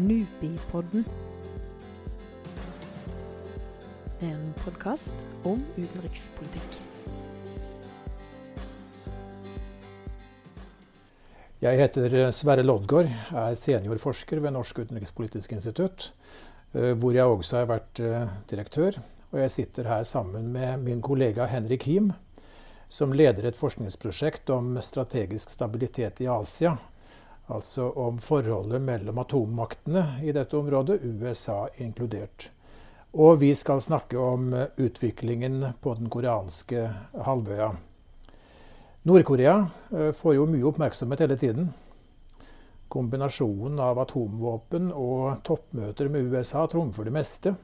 Nupipodden. En podkast om utenrikspolitikk. Jeg heter Sverre Loddgaard, er seniorforsker ved Norsk utenrikspolitisk institutt, eh, hvor jeg også har vært eh, direktør. Og jeg sitter her sammen med min kollega Henrik Him, som leder et forskningsprosjekt om strategisk stabilitet i Asia. Altså om forholdet mellom atommaktene i dette området, USA inkludert. Og vi skal snakke om utviklingen på den koreanske halvøya. Nord-Korea eh, får jo mye oppmerksomhet hele tiden. Kombinasjonen av atomvåpen og toppmøter med USA trumfer det meste.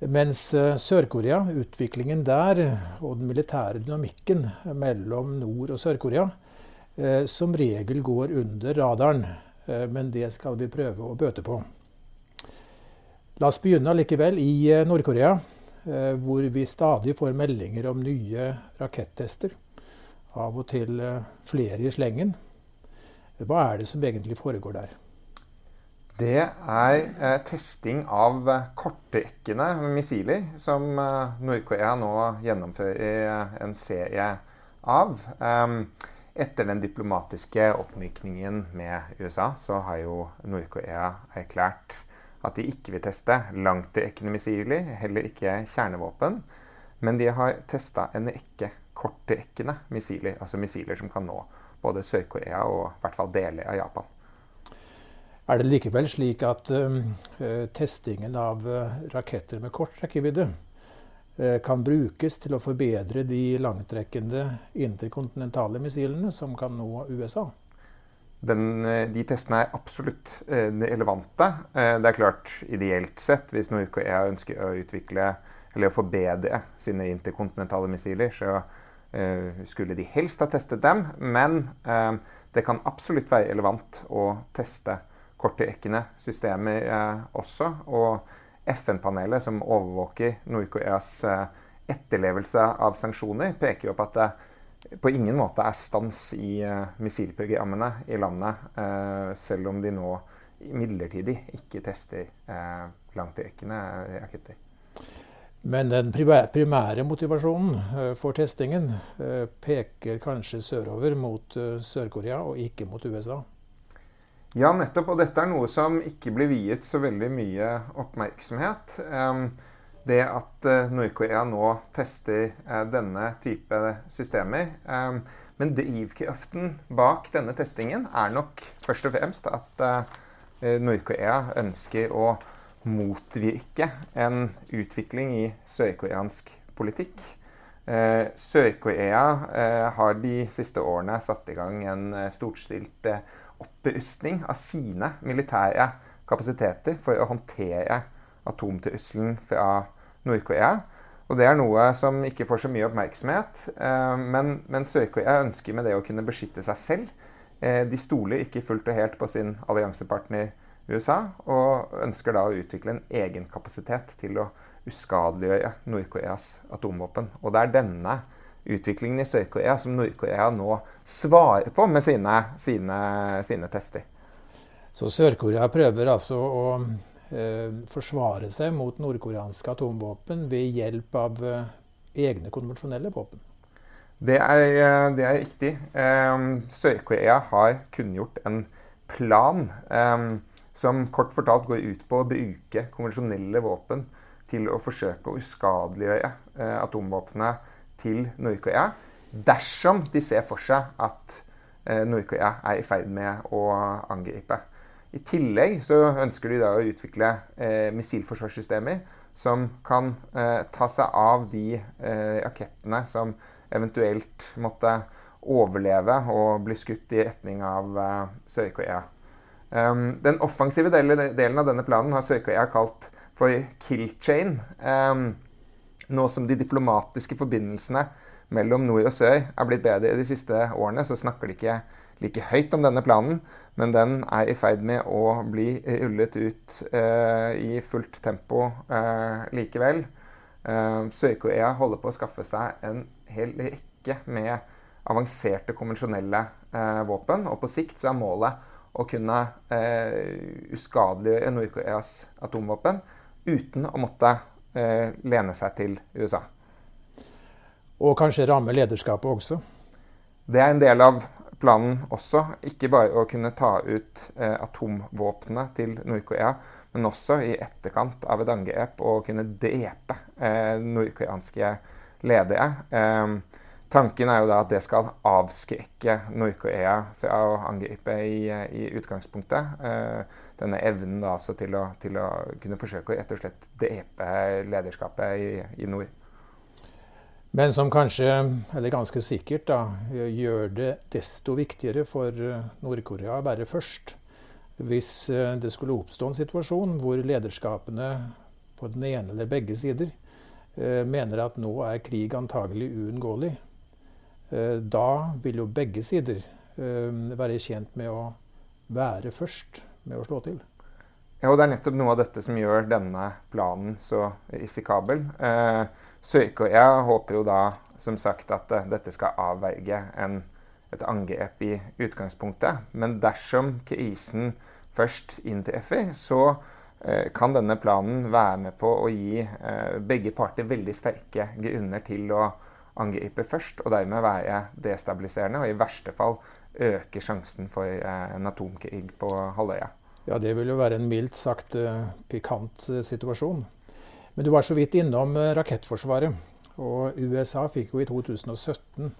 Mens eh, Sør-Korea, utviklingen der og den militære dynamikken mellom Nord- og Sør-Korea eh, som regel går under radaren. Men det skal vi prøve å bøte på. La oss begynne likevel i Nord-Korea, hvor vi stadig får meldinger om nye rakettester av og til eh, flere i slengen. Hva er det som egentlig foregår der? Det er eh, testing av eh, kortrekkende missiler som eh, Nord-Korea nå gjennomfører eh, en serie av. Um, etter den diplomatiske oppmykningen med USA, så har jo Nord-Korea erklært at de ikke vil teste langtrekkende missiler, heller ikke kjernevåpen. Men de har testa en rekke kortrekkende missiler, altså missiler som kan nå både Sør-Korea og i hvert fall deler av Japan. Er det likevel slik at uh, testingen av uh, raketter med kort rekkevidde kan brukes til å forbedre de langtrekkende interkontinentale missilene som kan nå USA? Den, de testene er absolutt relevante. Det er klart, ideelt sett, hvis Nord-Korea ønsker å utvikle eller å forbedre sine interkontinentale missiler, så Eh, skulle de helst ha testet dem, men eh, det kan absolutt være relevant å teste kortrekkende systemer eh, også. Og FN-panelet som overvåker Nord-Koreas etterlevelse av sanksjoner, peker jo på at det på ingen måte er stans i missilprogrammene i landet, selv om de nå midlertidig ikke tester langtrekkende raketter. Men den primære motivasjonen eh, for testingen eh, peker kanskje sørover mot eh, Sør-Korea og ikke mot USA? Ja, nettopp. Og dette er noe som ikke blir viet så veldig mye oppmerksomhet. Det at Nord-Korea nå tester denne type systemer. Men drivkraften bak denne testingen er nok først og fremst at Nord-Korea ønsker å motvirke en utvikling i sørkoreansk politikk. Eh, Sør-Korea eh, har de siste årene satt i gang en eh, storstilt eh, opprustning av sine militære kapasiteter for å håndtere atomtrusselen fra Nord-Korea. Og Det er noe som ikke får så mye oppmerksomhet. Eh, men, men Sør-Korea ønsker med det å kunne beskytte seg selv. Eh, de stoler ikke fullt og helt på sin alliansepartner USA, og ønsker da å utvikle en egen kapasitet til å uskadeliggjøre Nord-Koreas atomvåpen. Og det er denne utviklingen i Sør-Korea som Nord-Korea nå svarer på med sine, sine, sine tester. Så Sør-Korea prøver altså å eh, forsvare seg mot nordkoreanske atomvåpen ved hjelp av eh, egne konvensjonelle våpen? Det er, eh, det er riktig. Eh, Sør-Korea har kunngjort en plan. Eh, som kort fortalt går ut på å bruke konvensjonelle våpen til å forsøke å uskadeliggjøre eh, atomvåpnene til Nord-Korea dersom de ser for seg at eh, Nord-Korea er i ferd med å angripe. I tillegg så ønsker de da å utvikle eh, missilforsvarssystemer som kan eh, ta seg av de eh, rakettene som eventuelt måtte overleve og bli skutt i retning av eh, Sør-Korea. Um, den offensive delen, av denne planen har Sør-Korea kalt for kill chain. Um, nå som de diplomatiske forbindelsene mellom nord og sør er blitt bedre de siste årene, så snakker de ikke like høyt om denne planen, men den er i ferd med å bli rullet ut eh, i fullt tempo eh, likevel. Eh, Sør-Korea holder på å skaffe seg en hel rekke med avanserte konvensjonelle våpen, og på sikt så er målet å kunne eh, uskadeliggjøre Nord-Koreas atomvåpen uten å måtte eh, lene seg til USA. Og kanskje ramme lederskapet også? Det er en del av planen også. Ikke bare å kunne ta ut eh, atomvåpnene til Nord-Korea, men også i etterkant av et angrep å kunne drepe eh, nordkoreanske ledere. Eh, Tanken er jo da at det skal avskrekke Nord-Korea fra å angripe i, i utgangspunktet. Eh, denne evnen da altså til å, til å, kunne forsøke å rett og drepe lederskapet i, i, nord. Men som kanskje, eller ganske sikkert, da, gjør det desto viktigere for eh, Nord-Korea å være først. Hvis eh, det skulle oppstå en situasjon hvor lederskapene på den ene eller begge sider eh, mener at nå er krig antagelig uunngåelig, da vil jo begge sider være tjent med å være først med å slå til. Ja, og Det er nettopp noe av dette som gjør denne planen så risikabel. Eh, Sør-Korea håper jo da som sagt at uh, dette skal avverge en, et angrep i utgangspunktet. Men dersom krisen først inntreffer, så uh, kan denne planen være med på å gi uh, begge parter veldig sterke grunner til å angripe først, og dermed være destabiliserende og i verste fall øke sjansen for eh, en atomkrig på halvøya. Ja, det vil jo være en mildt sagt uh, pikant uh, situasjon. Men du var så vidt innom rakettforsvaret. Og USA fikk jo i 2017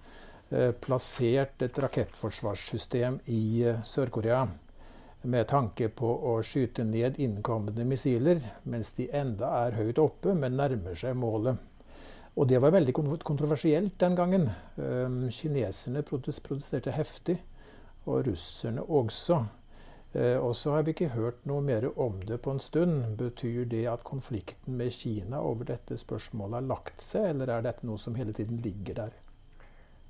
plassert et rakettforsvarssystem i Sør-Korea med tanke på å skyte ned innkommende missiler mens de enda er høyt oppe, men nærmer seg målet. Og det var veldig kontroversielt den gangen. Um, kineserne protesterte heftig, og russerne også. Uh, og så har vi ikke hørt noe mer om det på en stund. Betyr det at konflikten med Kina over dette spørsmålet har lagt seg, eller er dette noe som hele tiden ligger der?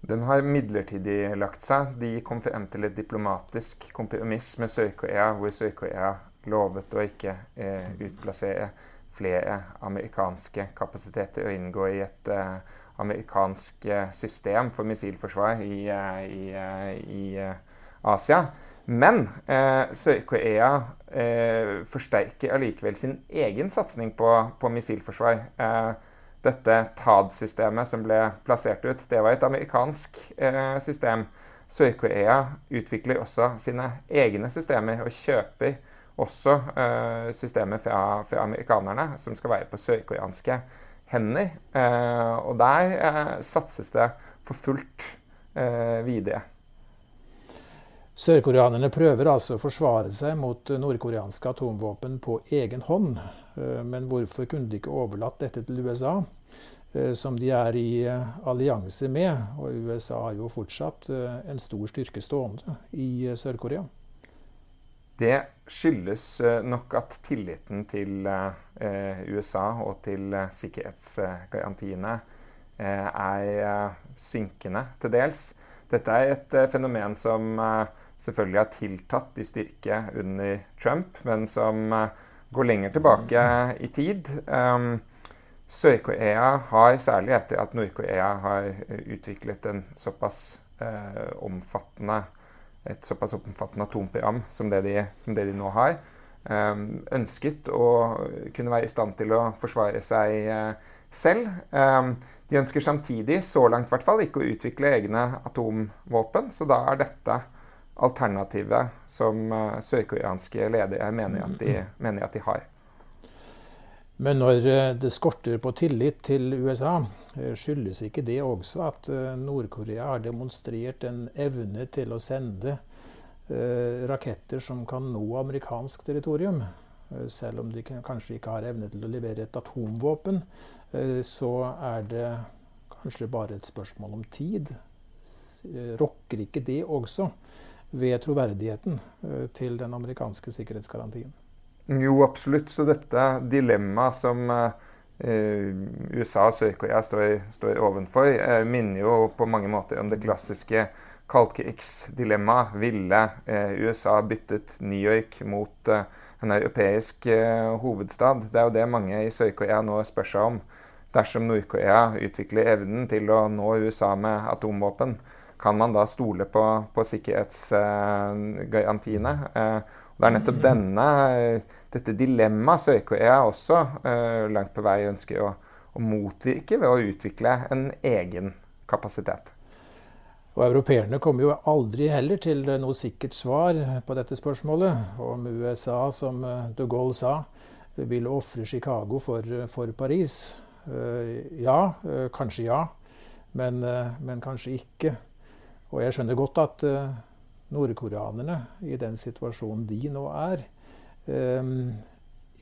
Den har midlertidig lagt seg. De kom frem til et diplomatisk kompromiss med Sør-Korea, hvor Sør-Korea lovet å ikke eh, utplassere flere amerikanske kapasiteter og inngå i et uh, amerikansk uh, system for missilforsvar i, uh, i, i Asia. Men Sør-Korea forsterker allikevel sin egen satsing på, på missilforsvar. dette TAD-systemet som ble plassert ut, det var et amerikansk system. Sør-Korea utvikler også sine egne systemer og kjøper også eh, systemet fra, fra, amerikanerne, som skal være på sørkoreanske hender. Eh, og der eh, satses det for fullt eh, videre. Sørkoreanerne prøver altså å forsvare seg mot nordkoreanske atomvåpen på egen hånd. Eh, men hvorfor kunne de ikke overlatt dette til USA, eh, som de er i allianse med? Og USA har jo fortsatt en stor styrke stående i Sør-Korea. Det skyldes eh, nok at tilliten til eh, USA og til eh, sikkerhetsgarantiene er synkende til dels. Dette er et fenomen som selvfølgelig har tiltatt i styrke under Trump, men som går lenger tilbake i tid. Um, Sør-Korea har, særlig etter at Nord-Korea har utviklet en såpass omfattende et såpass omfattende atomprogram som det de, som det de nå har, um, ønsket å kunne være i stand til å forsvare seg uh, selv. Um, de ønsker samtidig, så langt i hvert fall, ikke å utvikle egne atomvåpen. Så da er dette alternativet som uh, sørkoreanske ledere mener at, de, mener at de har. Men når eh, det skorter på tillit til USA, eh, skyldes ikke det også at eh, Nord-Korea har demonstrert en evne til å sende raketter som kan nå amerikansk territorium? Selv om de kanskje ikke har evne til å levere et atomvåpen, så er det kanskje bare et spørsmål om tid. Rokker ikke det også ved troverdigheten til den amerikanske sikkerhetsgarantien? Jo, absolutt. Så dette dilemmaet som eh, USA og Sør-Korea står, står, ovenfor, eh, minner jo på mange måter om det klassiske kaldkrigsdilemmaet. Ville eh, USA byttet New York mot en europeisk hovedstad? Det er jo det mange i Sør-Korea nå spør seg om. Dersom Nord-Korea utvikler evnen til å nå USA med atomvåpen, kan man da stole på, på sikkerhetsgarantiene? Eh, det er nettopp denne, dette dilemmaet Sør-Korea også uh, langt på vei ønsker å, å motvirke ved å utvikle en egen kapasitet. Og Europeerne kommer jo aldri heller til noe sikkert svar på dette spørsmålet. Om USA, som de Gaulle sa, vil ofre Chicago for, for Paris. Ja, kanskje ja, men, men kanskje ikke. Og jeg skjønner godt at uh, nordkoreanerne, i den situasjonen de nå er, um,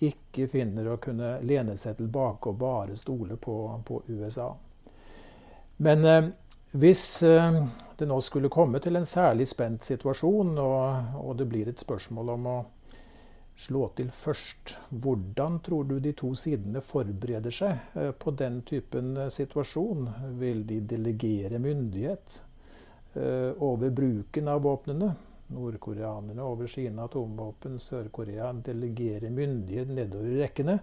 ikke finner å kunne lene seg tilbake og bare stole på, på USA. Men eh, hvis eh, det nå skulle komme til en særlig spent situasjon, og, og, det blir et spørsmål om å slå til først, hvordan tror du de to sidene forbereder seg på den typen situasjon? Vil de delegere myndighet? Eh, over bruken av våpnene. Nordkoreanerne over sine atomvåpen. Sør-Korea delegerer myndighet nedover rekkene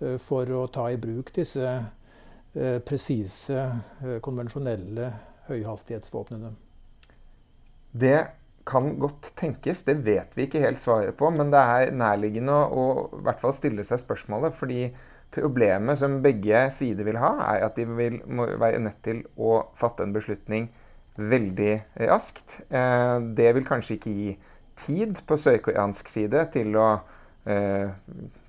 eh, for å ta i bruk disse eh, presise, konvensjonelle høyhastighetsvåpnene. Det kan godt tenkes. Det vet vi ikke helt svaret på, men det er nærliggende å, å i hvert fall stille seg spørsmålet. fordi problemet som begge sider vil ha, er at de vil være nødt til å fatte en beslutning veldig raskt. Eh, det vil kanskje ikke gi tid på sørkoreansk side til å eh,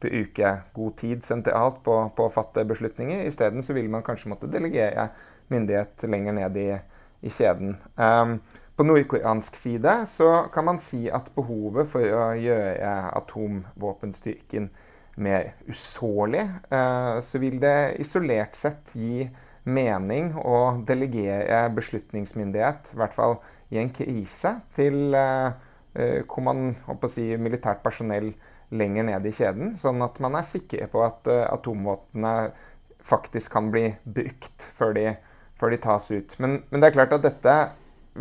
bruke god tid sentralt på, på å fatte beslutninger. Isteden så vil man kanskje måtte delegere myndighet lenger ned i, i kjeden. Um, på nordkoreansk side så kan man si at behovet for å gjøre atomvåpenstyrken mer usårlig, uh, så vil det isolert sett gi mening å delegere beslutningsmyndighet, i hvert fall i en krise, til eh, man si, militært personell lenger ned i kjeden, sånn at man er sikker på at uh, atomvåpnene faktisk kan bli brukt før de, før de tas ut. Men, men, det er klart at dette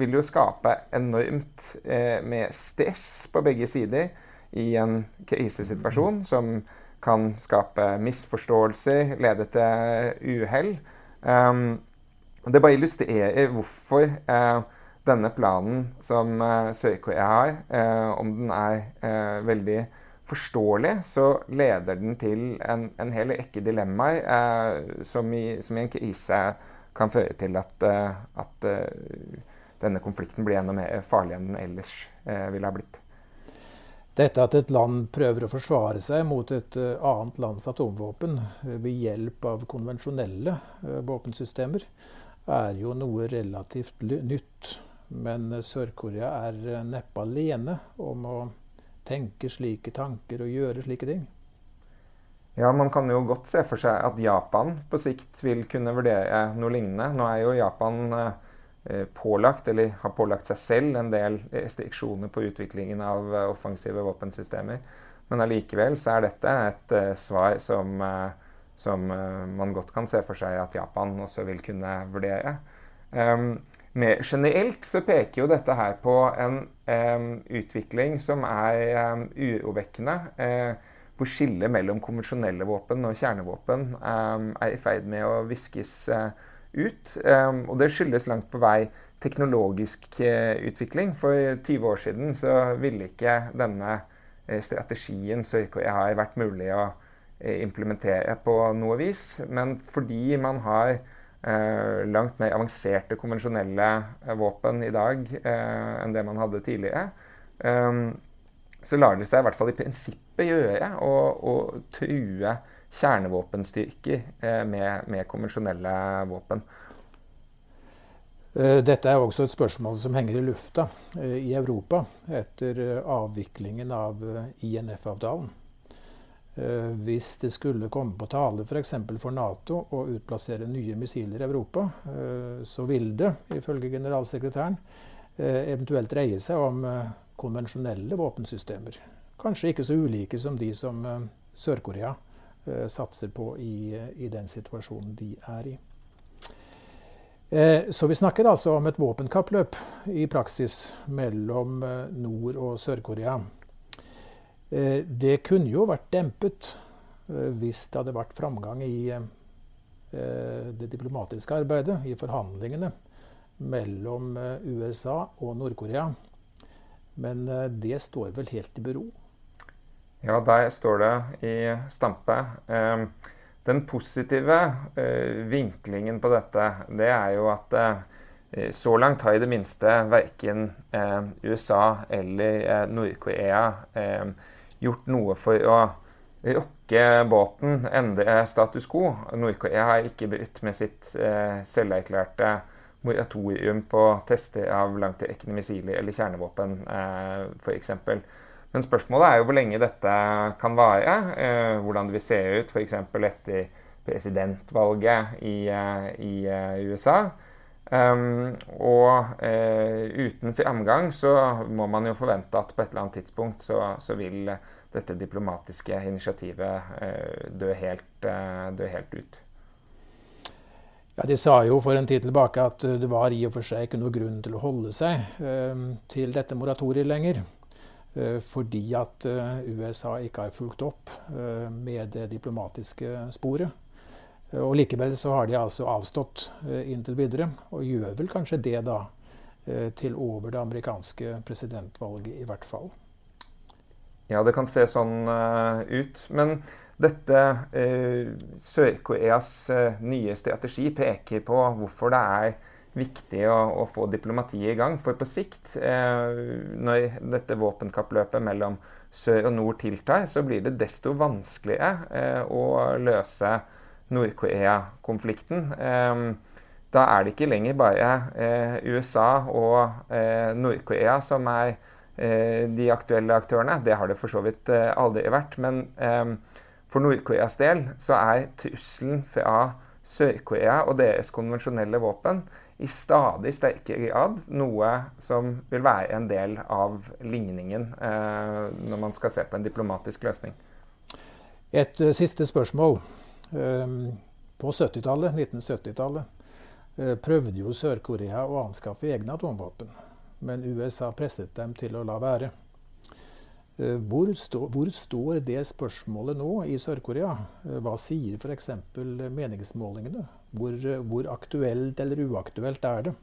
vil jo skape enormt eh, med stress på begge sider i en krisesituasjon som kan skape misforståelser, lede til uhell. Um, det bare illustrerer hvorfor uh, denne planen som uh, Sør-Korea har, uh, om den er veldig forståelig, så leder den til en, en hel rekke dilemmaer som i, som, i, en krise kan føre til at, at denne konflikten blir enda mer farlig enn den ellers ville ha blitt. Dette at et land prøver å forsvare seg mot et eh, annet lands atomvåpen eh, ved hjelp av konvensjonelle eh, våpensystemer, er jo noe relativt nytt. Men Sør-Korea er neppe alene om å tenke slike tanker og gjøre slike ting. Ja, Man kan jo godt se for seg at Japan på sikt vil kunne vurdere noe lignende. Nå er jo Japan eh, pålagt, eller har pålagt seg selv, en del restriksjoner på utviklingen av eh, offensive våpensystemer. Men allikevel så er dette et uh, svar som, uh, som uh, man godt kan se for seg at Japan også vil kunne vurdere. Um, mer generelt så peker jo dette her på en um, utvikling som er um, urovekkende. hvor skillet mellom konvensjonelle våpen og kjernevåpen er i ferd med å viskes uh, ut. Um, og det skyldes langt på vei teknologisk uh, utvikling. For 20 år siden så ville ikke denne uh, strategien Sør-Korea har vært mulig å uh, implementere på noe vis. Men fordi man har langt mer avanserte konvensjonelle våpen i dag enn det man hadde tidligere, um, så lar det seg i hvert fall i prinsippet gjøre å true kjernevåpenstyrker eh, med, med konvensjonelle våpen. Eh, dette er også et spørsmål som henger i lufta eh, i Europa etter avviklingen av INF-avtalen. Hvis det skulle komme på tale f.eks. For, for Nato å utplassere nye missiler i Europa, så vil det, ifølge generalsekretæren, eventuelt dreie seg om konvensjonelle våpensystemer. Kanskje ikke så ulike som de som Sør-Korea Eh, satser på i, i, den situasjonen de er i. Eh, så vi snakker altså om et våpenkappløp i praksis mellom eh, Nord- og Sør-Korea. Det kunne jo vært dempet hvis det hadde vært framgang i det diplomatiske arbeidet, i forhandlingene mellom USA og Nord-Korea. Men det står vel helt i bero? Ja, der står det i stampe. Den positive vinklingen på dette, det er jo at så langt har i det minste verken USA eller Nord-Korea gjort noe for å rokke båten, endre status quo. Nord-Korea har ikke brutt med sitt eh, selverklærte moratorium på tester av langtrekkende missiler eller kjernevåpen, eh, f.eks. Men spørsmålet er jo hvor lenge dette kan vare. Eh, hvordan det vil se ut f.eks. etter presidentvalget i, eh, i uh, USA. Um, og uh, uten framgang så må man jo forvente at på et eller annet tidspunkt så, så vil dette diplomatiske initiativet uh, dø helt, uh, dø helt ut. Ja, De sa jo for en tid tilbake at det var i og for seg ikke noe grunn til å holde seg eh, til dette moratoriet lenger. Eh, fordi at eh, USA ikke har fulgt opp eh, med det diplomatiske sporet. Og Likevel så har de altså avstått inntil videre, og gjør vel kanskje det da til over det amerikanske presidentvalget i hvert fall. Ja, det kan se sånn ut. Men dette Sør-Koreas nye strategi peker på hvorfor det er viktig å, å få diplomatiet i gang. For på sikt, når dette våpenkappløpet mellom sør og nord tiltar, så blir det desto vanskeligere å løse Nord-Korea-konflikten. da er det ikke lenger bare USA og Nord-Korea som er Eh, de aktuelle aktørene. Det har det for så vidt eh, aldri vært. Men eh, for Nord-Koreas del så er trusselen fra Sør-Korea og deres konvensjonelle våpen i stadig sterkere grad noe som vil være en del av ligningen når man skal se på en diplomatisk løsning. Et siste spørsmål. på 70-tallet, 1970-tallet, prøvde jo Sør-Korea å anskaffe egne atomvåpen men USA presset dem til å la være. Eh, hvor, stå, hvor står det spørsmålet nå i Sør-Korea? Eh, hva sier f.eks. meningsmålingene? Hvor, hvor, aktuelt eller uaktuelt er det?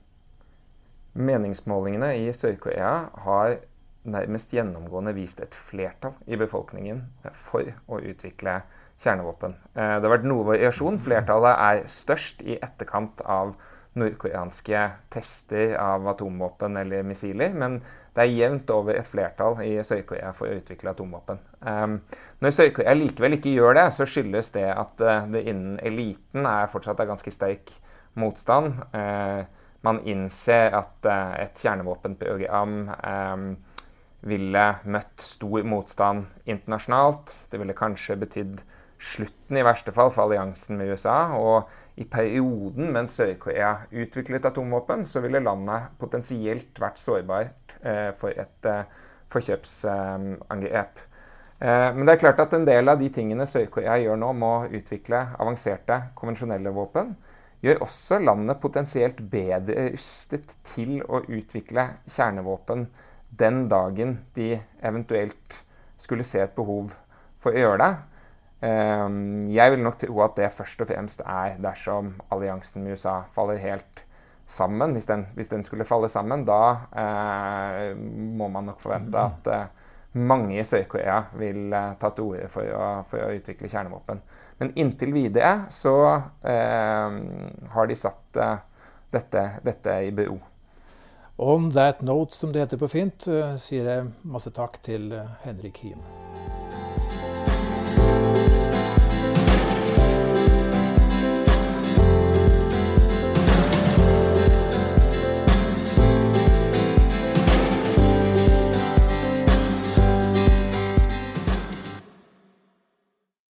Meningsmålingene i Sør-Korea har nærmest gjennomgående vist et flertall i befolkningen for å utvikle kjernevåpen. Eh, det har vært noe variasjon. Flertallet er størst i etterkant av nordkoreanske tester av atomvåpen eller missiler. Men det er jevnt over et flertall i Sør-Korea for å utvikle atomvåpen. Um, når Sør-Korea likevel ikke gjør det, så skyldes det at uh, det innen eliten er fortsatt er ganske sterk motstand. Uh, man innser at uh, et kjernevåpenprogram um, ville møtt stor motstand internasjonalt. Det ville kanskje betydd slutten, i verste fall, for alliansen med USA. og i perioden mens Sør-Korea utviklet atomvåpen, så ville landet potensielt vært sårbart eh, for et eh, forkjøpsangrep. Eh, men det er klart at en del av de tingene Sør-Korea gjør nå, med å utvikle avanserte konvensjonelle våpen, gjør også landet potensielt bedre rustet til å utvikle kjernevåpen den dagen de eventuelt skulle se et behov for å gjøre det. Jeg vil nok tro at det først og fremst er dersom alliansen med USA faller helt sammen. Hvis den, hvis den skulle falle sammen, da eh, må man nok forvente at eh, mange i Sør-Korea vil eh, ta til orde for, for, å utvikle kjernevåpen. Men inntil videre så har de satt dette, dette, i bero. On that note, som det heter på fint, sier jeg masse takk til Henrik Hien.